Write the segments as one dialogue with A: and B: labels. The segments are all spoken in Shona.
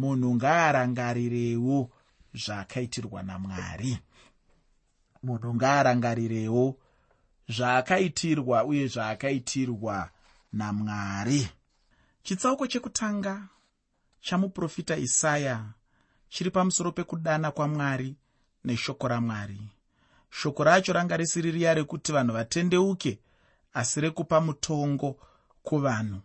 A: munhu ngaarangarirewo zvaakaitirwa namwari. Munhu ngaarangarirewo zvaakaitirwa uye zvaakaitirwa namwari. Chitsauko chekutanga chamuprofita isaya chiri pamusoro pekudana kwamwari neshoko ramwari. Shoko racho ranga risiri riya rekuti vanhu vatendeuke asi rekupa mutongo kuvanhu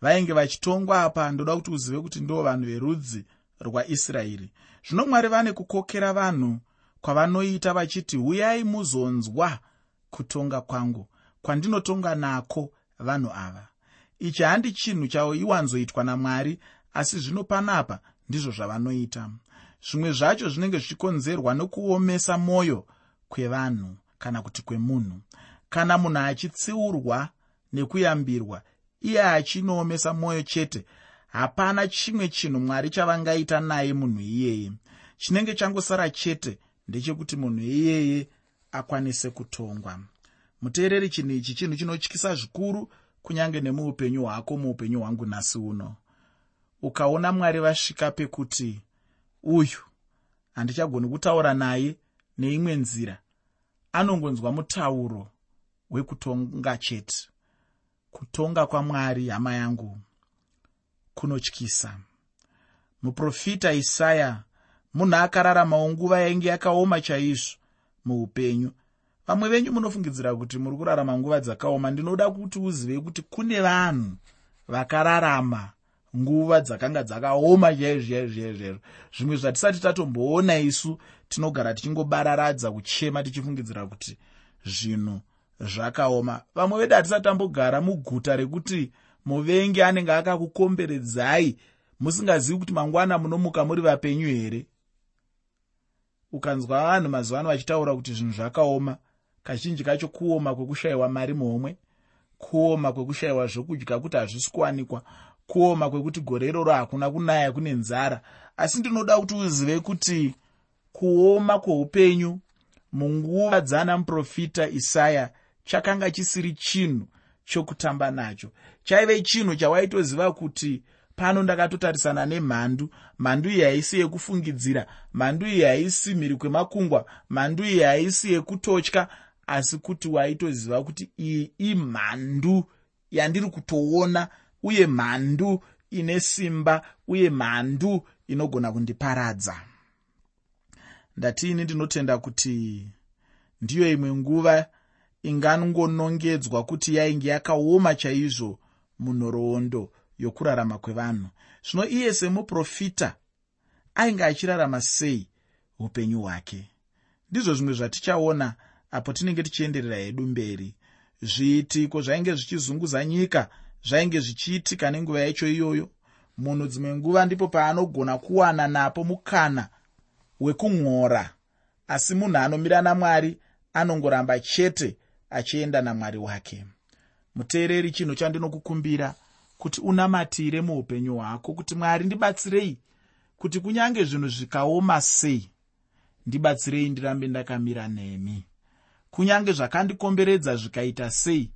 A: vainge vachitongwa apa ndoda kuti uzive kuti ndo vanhu verudzi rwaisraeri. Zvino mwari vane kukokera vanhu kwavanoita vachiti uyai muzonzwa kutonga kwangu kwandinotonga nako vanhu ava. Ichi handi chinhu chaiwanzoitwa namwari asi zvino panapa ndizvo zvavanoita. Zvimwe zvacho zvinenge zvichikonzerwa nokuomesa mwoyo kwevanhu kana kuti kwemunhu. Kana munhu achitsiurwa nekuyambirwa iye achinoomesa mwoyo chete hapana chimwe chinhu mwari chavangaita naye munhu iyeye. Chinenge changosara chete ndechekuti munhu iyeye akwanise kutongwa. Muteereri chinhu ichi chinhu chinotyisa zvikuru kunyange nemuupenyu hwako muupenyu hwangu nhasi uno. Ukaona mwari vasvika pekuti uyu handichagoni kutaura naye neimwe nzira anongonzwa mutauro wekutonga chete kutonga kwamwari hama yangu kunotyisa. Muprofita isaya munhu akararamawo nguva yainge yakaoma chaizvo muupenyu. Vamwe venyu munofungidzira kuti muri kurarama nguva dzakaoma ndinoda kuti uzive kuti kune vanhu vakararama nguva dzakanga dzakaoma chaizvo chaizvo chaizvo zvimwe zvatisati tatomboona isu tinogara tichingobararadza kuchema tichifungidzira kuti zvinhu zvakaoma. Vamwe vedu hatisati tambogara muguta rekuti muvengi anenge akakukomberedzai. Musingazivi kuti mangwana munomuka muri vapenyu here? Ukanzwa vanhu mazuva ano vachitaura kuti zvinhu zvakaoma kazhinji kacho kuoma kwekushayiwa mari muhomwe kuoma kwekushayiwa zvokudya kuti hazvisi kuwanikwa kuoma kwekuti gore iroro hakuna kunaya kune nzara. Asi ndinoda kuti uzive kuti kuoma kweupenyu munguva dzana muprofita isaya chakanga chisiri chinhu chokutamba nacho. Chaive chinhu chawaitoziva kuti pano ndakatotarisana nemhandu. Mhandu iyi haisi yekufungidzira mhandu iyi haisi mhiri kwemakungwa mhandu iyi haisi yekutotya asi kuti waitoziva kuti iyi imhandu yandiri kutoona uye mhandu ine simba uye mhandu inogona kundiparadza. Ndatiini ndinotenda kuti ndiyo imwe nguva ingangonongedzwa kuti yainge yakaoma chaizvo munhoroondo yokurarama kwevanhu. Zvino iye semuprofita ainge achirarama sei upenyu hwake? Ndizvo zvimwe zvatichaona apo tinenge tichienderera hedu mberi. Zviitiko zvainge zvichizunguza nyika zvainge zvichiitika nenguva yacho iyoyo? Munhu dzimwe nguva ndipo paanogona kuwana napo mukana wekung'ora asi munhu anomira namwari anongoramba chete achienda namwari wake. Muteereri chinhu chandinokukumbira kuti unamatire muupenyu hwako kuti mwari ndibatsirei kuti kunyange zvinhu zvikaoma sei? Ndibatsirei ndirambe ndakamira nemi. Kunyange zvakandikomberedza zvikaita sei?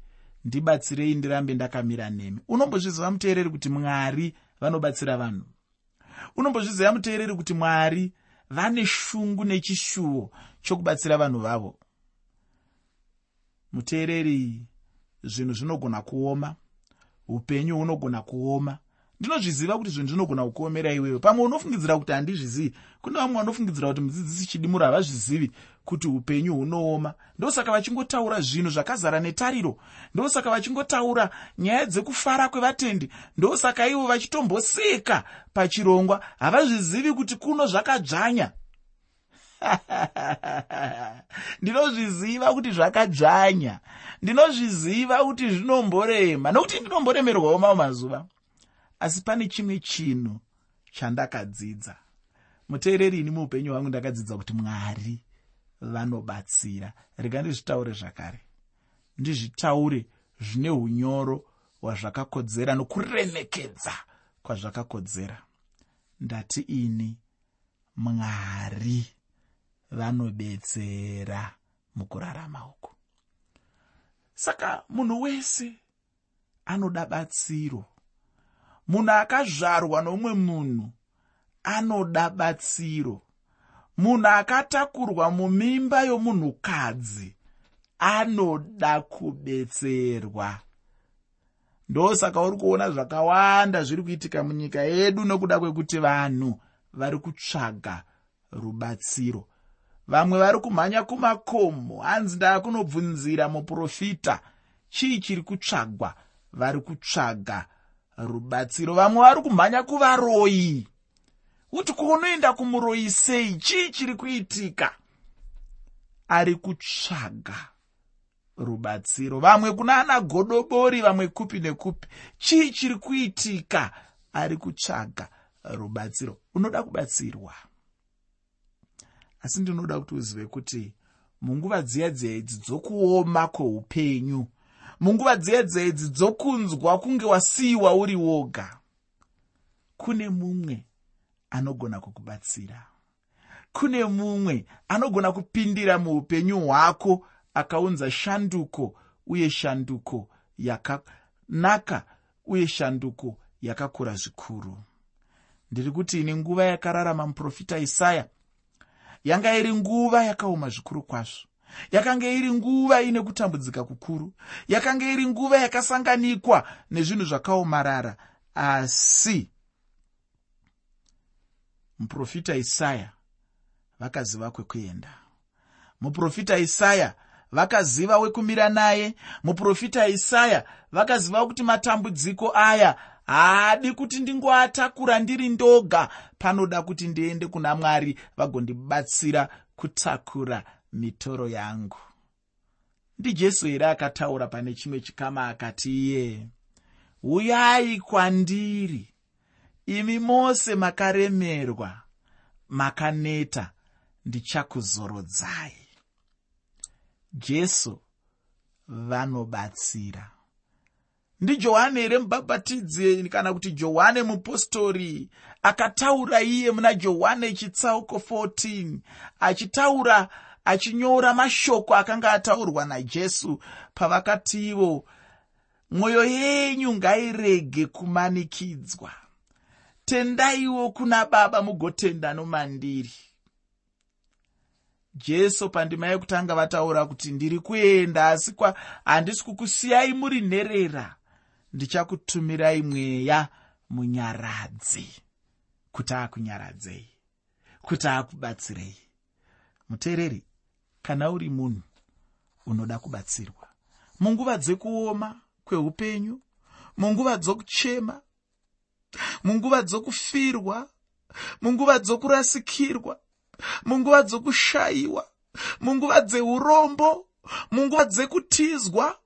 A: Ndibatsirei ndirambe ndakamira nemi. Unombozviziva muteereri kuti mwari vanobatsira vanhu? Unombozviziva muteereri kuti mwari vane shungu nechishuwo chokubatsira vanhu vavo muteereri zvinhu zvinogona kuoma upenyu hunogona kuoma. Ndinozviziva kuti zvinhu zvinogona kukuomera iwewe. Pamwe unofungidzira kuti handizvizivi? Kune vamwe vanofungidzira kuti mudzidzisi chidimuro havazvizivi kuti upenyu hunooma. Ndosaka vachingotaura zvinhu zvakazara netariro. Ndosaka vachingotaura nyaya dzekufara kwevatendi. Ndosaka ivo vachitomboseka pachirongwa. Havazvizivi kuti kuno zvakadzvanya ndinozviziva kuti zvakadzvanya ndinozviziva kuti zvinomborema. Nokuti ndinomboremerwawo mamwe mazuva asi pane chimwe chinhu chandakadzidza. Muteereri ini muupenyu hwangu ndakadzidza kuti mwari vanobatsira. Rega ndizvitaure zvakare. Ndizvitaure zvine unyoro hwazvakakodzera nokuremekedza kwazvakakodzera. Ndati ini mwari vanobetsera mukurarama uku. Saka munhu wese anoda batsiro. Munhu akazvarwa nomumwe munhu anoda batsiro. Munhu akatakurwa mumimba yomunhukadzi anoda kubetserwa. Ndosaka uri kuona zvakawanda zviri kuitika munyika yedu nokuda kwekuti vanhu vari kutsvaga rubatsiro vamwe vari kumhanya kumakomo. Hanzi ndaakunobvunzira muprofita? Chii chiri kutsvagwa? Vari kutsvaga rubatsiro. Vamwe vari kumhanya kuvaroyi kuti kuunoenda kumuroyi sei? Chii chiri kuitika? Ari kutsvaga rubatsiro. Vamwe kuna ana godobori vamwe kupi nekupi. Chii chiri kuitika? Ari kutsvaga rubatsiro. Unoda kubatsirwa asi ndinoda kuti uzive kuti munguva dziya dziedzi dzokuoma kweupenyu munguva dziya dziedzi dzokunzwa kunge wasiyiwa uri woga kune mumwe anogona kukubatsira. Kune mumwe anogona kupindira muupenyu hwako akaunza shanduko uye shanduko yakanaka uye shanduko yakakura zvikuru. Ndiri kuti ine nguva yakararama muprofita isaya yanga iri nguva yakaoma zvikuru kwazvo. Yakanga iri nguva ine kutambudzika kukuru. Yakanga iri nguva yakasanganikwa nezvinhu zvakaomarara. Asi muprofita isaya vakaziva kwekuenda. Muprofita isaya vakaziva wekumira naye. Muprofita isaya vakaziva kuti matambudziko aya haadi kuti ndingoatakura ndiri ndoga. Panoda kuti ndiende kuna mwari vagondibatsira kutakura mitoro yangu. Ndijesu here akataura pane chimwe chikama akati iye uyai kwandiri. Imi mose makaremerwa makaneta ndichakuzorodzai jesu vanobatsira ndijohani here mubhabhatidzi kana kuti johani mupostori akataura iye muna johani chitsauko 14 achitaura achinyora mashoko akanga ataurwa najesu pavakativo mwoyo yenyu ngairege kumanikidzwa. Tendaiwo kuna baba mugotenda nomandiri. Jesu pandima yekutanga vataura kuti ndiri kuenda asi kwa handisi kukusiyai muri nherera ndichakutumirai mweya munyaradzi kuti akunyaradzei kuti akubatsirei muteereri kana uri munhu unoda kubatsirwa munguva dzekuoma kweupenyu munguva dzokuchema munguva dzokufirwa munguva dzokurasikirwa munguva dzokushayiwa munguva dzeurombo munguva dzekutizwa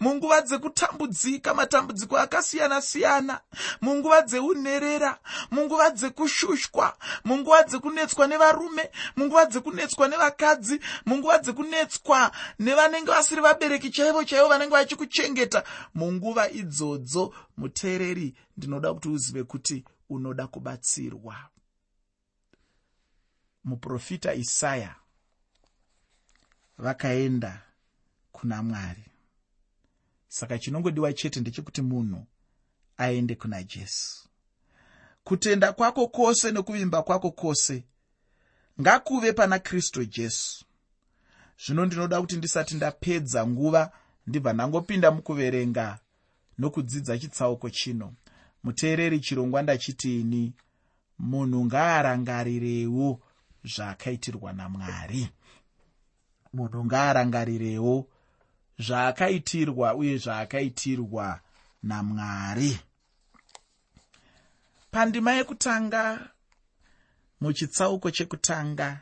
A: munguva dzekutambudzika matambudziko akasiyana-siyana munguva dzeunherera munguva dzekushushwa munguva dzekunetswa nevarume munguva dzekunetswa nevakadzi munguva dzekunetswa nevanenge vasiri vabereki chaivo chaivo vanenge vachikuchengeta. Munguva idzodzo muteereri ndinoda kuti uzive kuti unoda kubatsirwa. Muprofita isaya vakaenda kuna mwari saka chinongodiwa chete ndechekuti munhu aende kuna jesu. Kutenda kwako kwose nekuvimba kwako kwose ngakuve pana kristu jesu. Zvino ndinoda kuti ndisati ndapedza nguva ndibva ndangopinda mukuverenga nokudzidza chitsauko chino. Muteereri chirongwa ndachitiini munhu ngaarangarirewo zvaakaitirwa namwari. Munhu ngaarangarirewo zvaakaitirwa uye zvaakaitirwa namwari. Pandima yekutanga muchitsauko chekutanga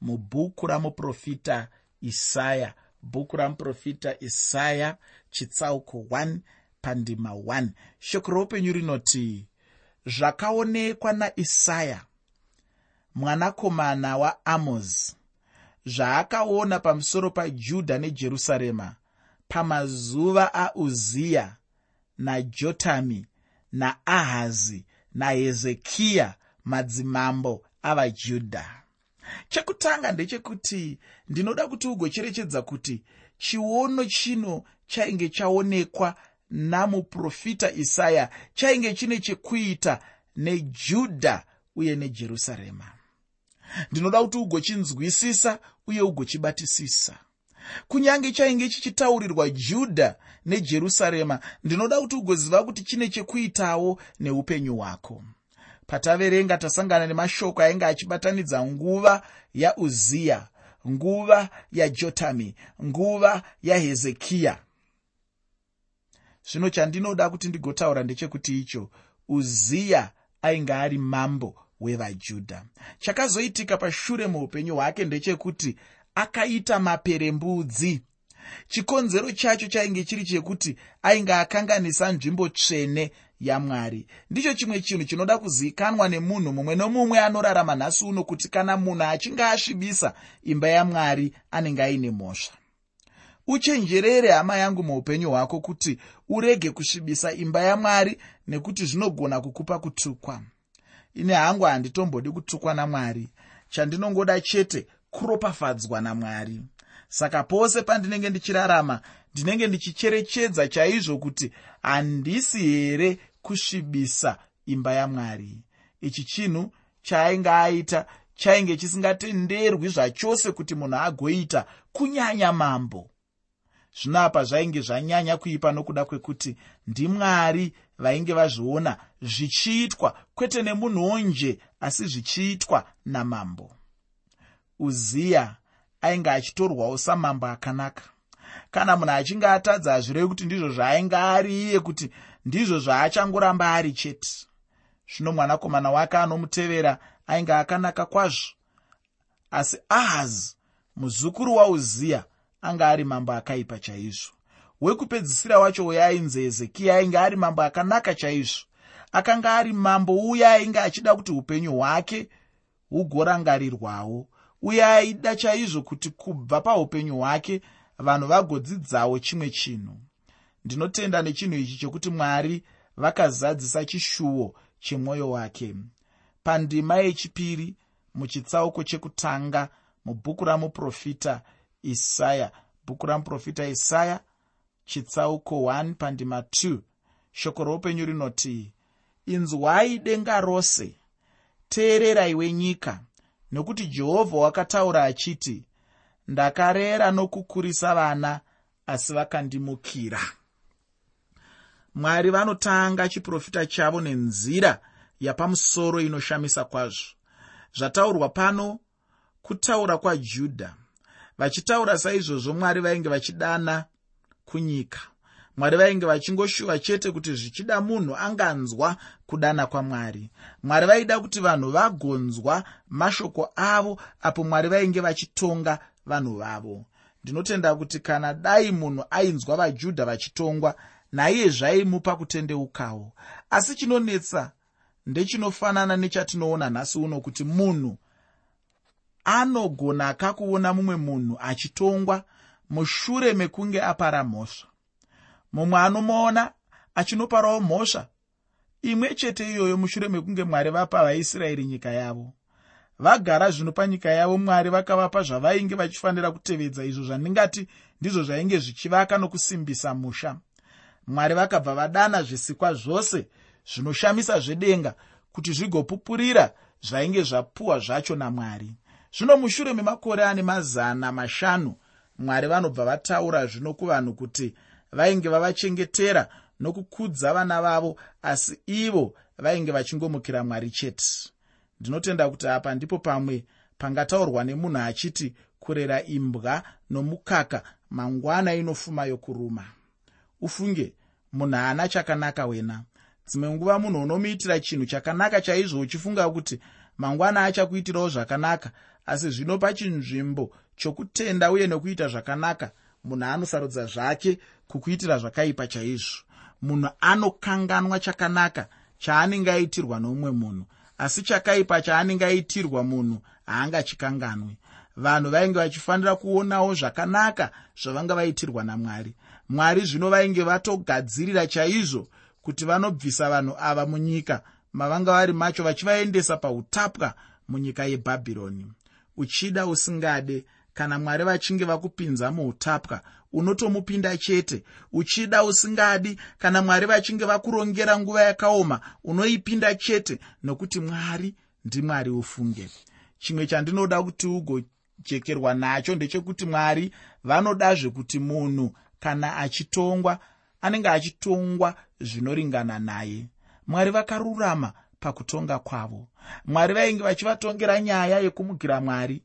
A: mubhuku ramuprofita isaya bhuku ramuprofita isaya chitsauko 1 pandima 1 shoko roupenyu rinoti zvakaonekwa naisaya mwanakomana waamozi zvaakaona pamusoro pajudha nejerusarema pamazuva auziya najotami naahazi nahezekiya madzimambo avajudha chekutanga ndechekuti ndinoda kuti ugocherechedza kuti chiono chino chainge chaonekwa namuprofita isaya chainge chine chekuita nejudha uye nejerusarema ndinoda kuti ugochinzwisisa uye ugochibatisisa. Kunyange chainge chichitaurirwa judha nejerusarema ndinoda kuti ugoziva kuti chine chekuitawo neupenyu hwako. Pataverenga tasangana nemashoko ainge achibatanidza nguva yauziya nguva yajotami nguva yahezekiya. Zvino chandinoda kuti ndigotaura ndechekuti icho uziya ainge ari mambo wevajudha. Chakazoitika pashure muupenyu hwake ndechekuti akaita maperembudzi. Chikonzero chacho chainge chiri chekuti ainge akanganisa nzvimbo tsvene yamwari. Ndicho chimwe chinhu chinoda kuzivikanwa nemunhu mumwe nomumwe anorarama nhasi uno kuti kana munhu achinge asvibisa imba yamwari anenge aine mhosva. Uchenjerere hama yangu muupenyu hwako kuti urege kusvibisa imba yamwari nekuti zvinogona kukupa kutukwa ine hangu handitombodi kutukwa namwari. Chandinongoda chete kuropafadzwa namwari. Saka pose pandinenge ndichirarama ndinenge ndichicherechedza chaizvo kuti handisi here kusvibisa imba yamwari. Ichi chinhu chaainge aita chainge chisingatenderwi zvachose kuti munhu agoita kunyanya mambo. Zvino apa zvainge zvanyanya kuipa nokuda kwekuti ndimwari vainge vazviona zvichiitwa kwete nemunhuwo nje asi zvichiitwa namambo. Uziya ainge achitorwawo samambo akanaka. Kana munhu achinge atadza hazvirevi kuti ndizvo zvaainge ari iye kuti ndizvo zvaachangoramba ari chete. Zvino mwanakomana wake anomutevera ainge akanaka kwazvo. Asi ahazi muzukuru wauziya anga ari mambo akaipa chaizvo wekupedzisira wacho uyo ainzi hezekiya ainge ari mambo akanaka chaizvo. Akanga ari mambo uye ainge achida kuti upenyu hwake hugorangarirwawo. Uye aida chaizvo kuti kubva paupenyu hwake vanhu vagodzidzawo chimwe chinhu. Ndinotenda nechinhu ichi chokuti mwari vakazadzisa chishuwo chemwoyo wake. Pandima yechipiri muchitsauko chekutanga mubhuku ramuprofita isaya bhuku ramuprofita isaya chitsauko 1 pandima 2 shoko roupenyu rinoti inzwai denga rose! Teererai wenyika nokuti jehovha wakataura achiti ndakarera nokukurisa vana asi vakandimukira. Mwari vanotanga chiprofita chavo nenzira yapamusoro inoshamisa kwazvo. Zvataurwa pano kutaura kwajudha vachitaura saizvozvo mwari vainge vachidana kunyika. Mwari vainge vachingoshuva chete kuti zvichida munhu anganzwa kudana kwamwari. Mwari vaida kuti vanhu vagonzwa mashoko avo apo mwari vainge vachitonga vanhu vavo. Ndinotenda kuti kana dai munhu ainzwa vajudha vachitongwa naiye zvaimupa kutendeukawo. Asi chinonetsa ndechinofanana nechatinoona nhasi uno kuti munhu anogona kakuona mumwe munhu achitongwa mushure mekunge apara mhosva. Mumwe anomuona achinoparawo mhosva imwe chete iyoyo mushure mekunge mwari vapa vaisraeri nyika yavo. Vagara zvino panyika yavo mwari vakavapa zvavainge vachifanira kutevedza izvo zvandingati ndizvo zvainge zvichivaka nokusimbisa musha. Mwari vakabva vadana zvisikwa zvose zvinoshamisa zvedenga kuti zvigopupurira zvainge zvapuwa zvacho namwari. Zvino mushure memakore ane mazana mashanu mwari vanobva vataura zvino kuvanhu kuti vainge vavachengetera nokukudza vana vavo asi ivo vainge vachingomukira mwari chete. Ndinotenda kuti apa ndipo pamwe pangataurwa nemunhu achiti kurera imbwa nomukaka mangwana inofuma yokuruma. Ufunge munhu haana chakanaka wena. Dzimwe nguva munhu unomuitira chinhu chakanaka chaizvo uchifunga kuti mangwana achakuitirawo zvakanaka asi zvino pachinzvimbo chokutenda uye nekuita zvakanaka munhu anosarudza zvake kukuitira zvakaipa chaizvo. Munhu anokanganwa chakanaka chaanenge aitirwa noumwe munhu asi chakaipa chaanenge aitirwa munhu haangachikanganwi. Vanhu vainge vachifanira kuonawo zvakanaka zvavanga vaitirwa namwari. Mwari zvino vainge vatogadzirira chaizvo kuti vanobvisa vanhu ava munyika mavanga vari macho vachivaendesa pautapwa munyika yebhabhironi uchida usingade. Kana mwari vachinge vakupinza muutapwa unotomupinda chete. Uchida usingadi kana mwari vachinge vakurongera nguva yakaoma unoipinda chete nokuti mwari ndimwari ufunge. Chimwe chandinoda kuti ugojekerwa nacho ndechekuti mwari vanodazve kuti munhu kana achitongwa anenge achitongwa zvinoringana naye. Mwari vakarurama pakutonga kwavo. Mwari vainge vachivatongera nyaya yekumukira mwari.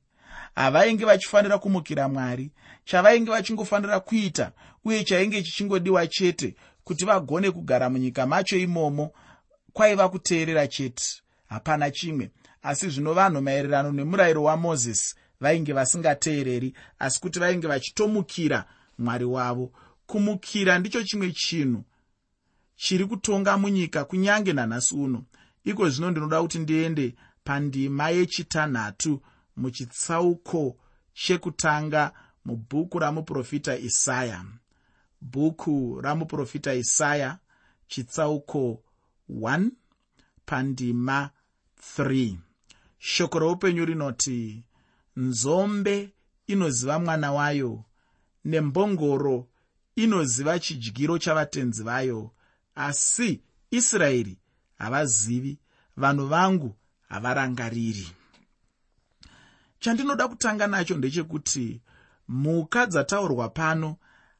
A: Havainge vachifanira kumukira mwari. Chavainge vachingofanira kuita uye chainge chichingodiwa chete kuti vagone kugara munyika macho imomo kwaiva kuteerera chete. Hapana chimwe. Asi zvino vanhu maererano nemurayiro wamozisi vainge vasingateereri asi kuti vainge vachitomukira mwari wavo. Kumukira ndicho chimwe chinhu chiri kutonga munyika kunyange nanhasi uno iko zvino ndinoda kuti ndiende pandima yechitanhatu muchitsauko chekutanga mubhuku ramuprofita isaya. Bhuku ramuprofita isaya chitsauko 1 pandima 3 shoko roupenyu rinoti nzombe inoziva mwana wayo nembongoro inoziva chidyiro chavatenzi vayo asi israeri havazivi vanhu vangu havarangariri. Chandinoda kutanga nacho ndechekuti mhuka dzataurwa pano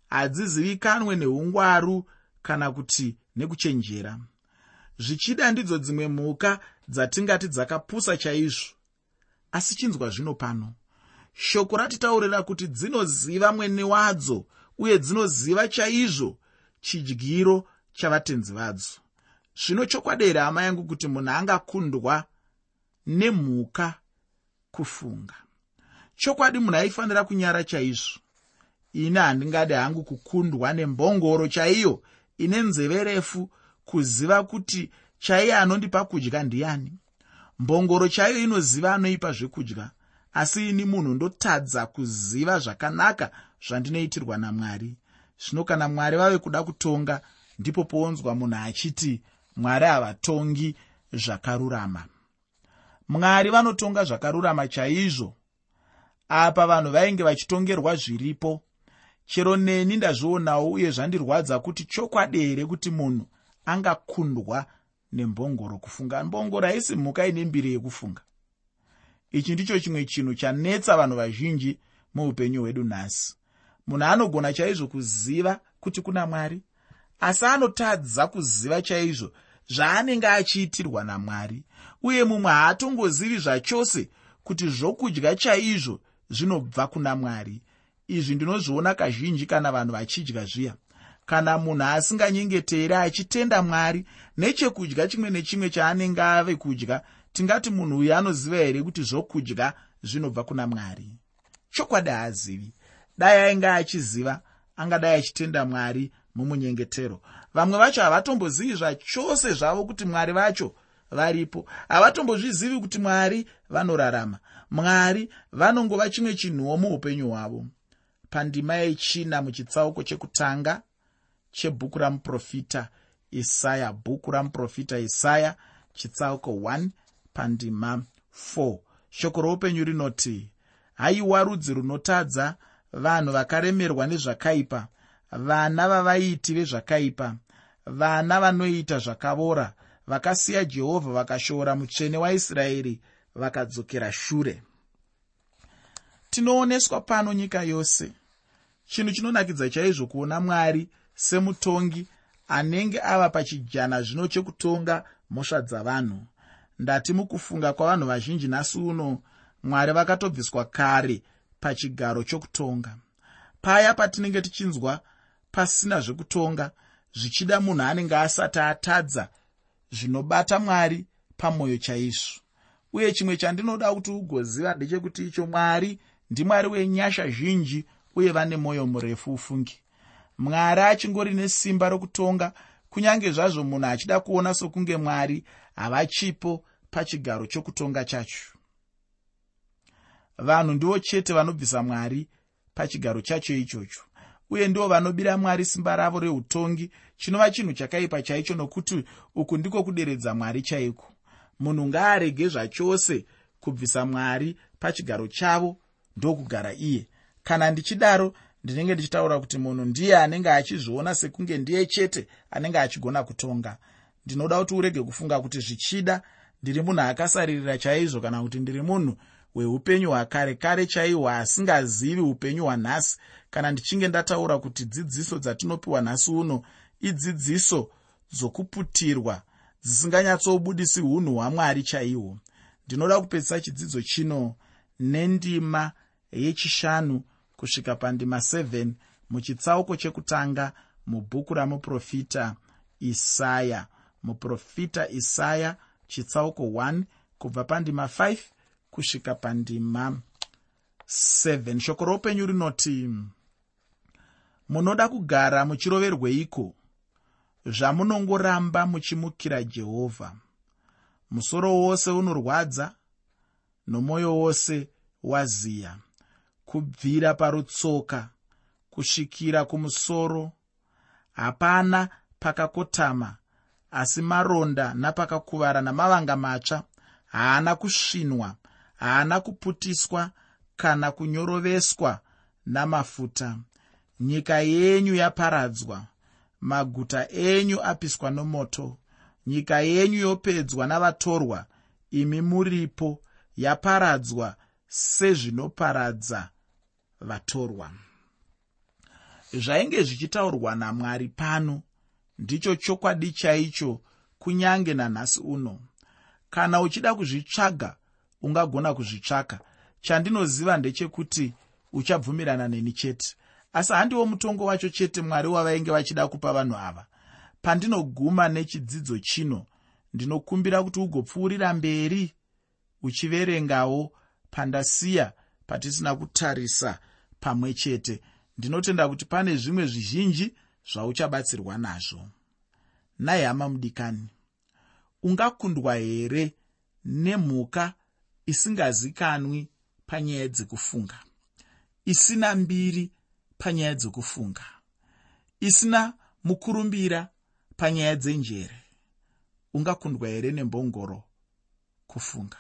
A: hadzizivikanwe neungwaru kana kuti nekuchenjera. Zvichida ndidzo dzimwe mhuka dzatingati dzakapusa chaizvo asi chinzwa zvino pano. Shoko ratitaurira kuti dzinoziva mwene wadzo uye dzinoziva chaizvo chidyiro chavatenzi vadzo zvino chokwadi here hama yangu kuti munhu angakundwa nemhuka kufunga? Chokwadi munhu aifanira kunyara chaizvo? Ini handingadi hangu kukundwa nembongoro chaiyo ine nzeve refu kuziva kuti chaiye anondipa kudya ndiani? Mbongoro chaiyo inoziva anoipa zvekudya asi ini munhu ndotadza kuziva zvakanaka zvandinoitirwa namwari. Zvino kana mwari vave kuda kutonga ndipo pounzwa munhu achiti mwari havatongi zvakarurama. Mwari vanotonga zvakarurama chaizvo. Apa vanhu vainge vachitongerwa zviripo. Chero neni ndazvionawo uye zvandirwadza kuti chokwadi here kuti munhu angakundwa nembongoro kufunga? Mbongoro haisi mhuka ine mbiri yekufunga. Ichi ndicho chimwe chinhu chanetsa vanhu vazhinji muupenyu hwedu nhasi. Munhu anogona chaizvo kuziva kuti kuna mwari asi anotadza kuziva chaizvo zvaanenge achiitirwa namwari uye mumwe haatongozivi zvachose kuti zvokudya chaizvo zvinobva kuna mwari. Izvi ndinozviona kazhinji kana vanhu vachidya zviya. Kana munhu asinganyengeteri achitenda mwari nechekudya chimwe nechimwe chaanenge ave kudya tingati munhu uyu anoziva here kuti zvokudya zvinobva kuna mwari? Chokwadi haazivi. Dai ainge achiziva angadai achitenda mwari mumunyengetero. Vamwe vacho havatombozivi zvachose zvavo kuti mwari vacho varipo. Havatombozvizivi kuti mwari vanorarama. Mwari vanongova chimwe chinhuwo muupenyu hwavo. Pandima yechina muchitsauko chekutanga chebhuku ramuprofita isaya bhuku ramuprofita isaya chitsauko 1 pandima 4 shoko roupenyu rinoti haiwa rudzi runotadza vanhu vakaremerwa nezvakaipa vana vavaiti vezvakaipa vana vanoita zvakavora vakasiya jehovha vakashora mutsvene waisraeri vakadzokera shure. Tinooneswa pano nyika yose. Chinhu chinonakidza chaizvo kuona mwari semutongi anenge ava pachijana zvino chekutonga mhosva dzavanhu. Ndati mukufunga kwavanhu vazhinji nhasi uno mwari vakatobviswa kare pachigaro chokutonga. Paya patinenge tichinzwa pasina zvekutonga zvichida munhu anenge asati atadza zvinobata mwari pamwoyo chaizvo uye chimwe chandinoda kuti ugoziva ndechekuti icho mwari ndimwari wenyasha zhinji uye vane mwoyo murefu ufungi mwari achingori nesimba rokutonga kunyange zvazvo munhu achida kuona sokunge mwari havachipo pachigaro chokutonga chacho. Vanhu ndivo chete vanobvisa mwari pachigaro chacho ichocho uye ndivo vanobira mwari simba ravo reutongi. Chinova chinhu chakaipa chaicho nokuti uku ndiko kuderedza mwari chaiko. Munhu ngaarege zvachose kubvisa mwari pachigaro chavo ndokugara iye. Kana ndichidaro ndinenge ndichitaura kuti munhu ndiye anenge achizviona sekunge ndiye chete anenge achigona kutonga. Ndinoda kuti urege kufunga kuti zvichida ndiri munhu akasaririra chaizvo kana kuti ndiri munhu hweupenyu hwakare kare chaihwo asingazivi upenyu hwanhasi. Kana ndichinge ndataura kuti dzidziso dzatinopiwa nhasi uno idzidziso dzokuputirwa dzisinganyatsobudisi unhu hwamwari chaihwo ndinoda kupedzisa chidzidzo chino nendima yechishanu kusvika pandima 7 muchitsauko chekutanga mubhuku ramuprofita isaya. Muprofita isaya chitsauko 1 kubva pandima 5 kusvika pandima 7 shoko roupenyu rinoti munoda kugara muchiroverweiko? Zvamunongoramba muchimukira jehovha. Musoro wose unorwadza nomwoyo wose waziya. Kubvira parutsoka kusvikira kumusoro hapana pakakotama asi maronda napakakuvara namavanga matsva haana kusvinwa haana kuputiswa kana kunyoroveswa namafuta. Nyika yenyu yaparadzwa maguta enyu apiswa nomoto nyika yenyu yopedzwa navatorwa imi muripo yaparadzwa sezvinoparadza vatorwa. Zvainge zvichitaurwa namwari pano ndicho chokwadi chaicho kunyange nanhasi uno. Kana uchida kuzvitsvaga ungagona kuzvitsvaka. Chandinoziva ndechekuti uchabvumirana neni chete. Asi handiwo mutongo wacho chete mwari wavainge vachida kupa vanhu ava. Pandinoguma nechidzidzo chino ndinokumbira kuti ugopfuurira mberi uchiverengawo pandasiya patisina kutarisa pamwe chete. Ndinotenda kuti pane zvimwe zvizhinji zvauchabatsirwa nazvo. Nai hama mudikani ungakundwa here nemhuka isingazikanwi panyaya dzekufunga. Isina mbiri panyaya dzekufunga. Isina mukurumbira panyaya dzenjere. Ungakundwa here nembongoro kufunga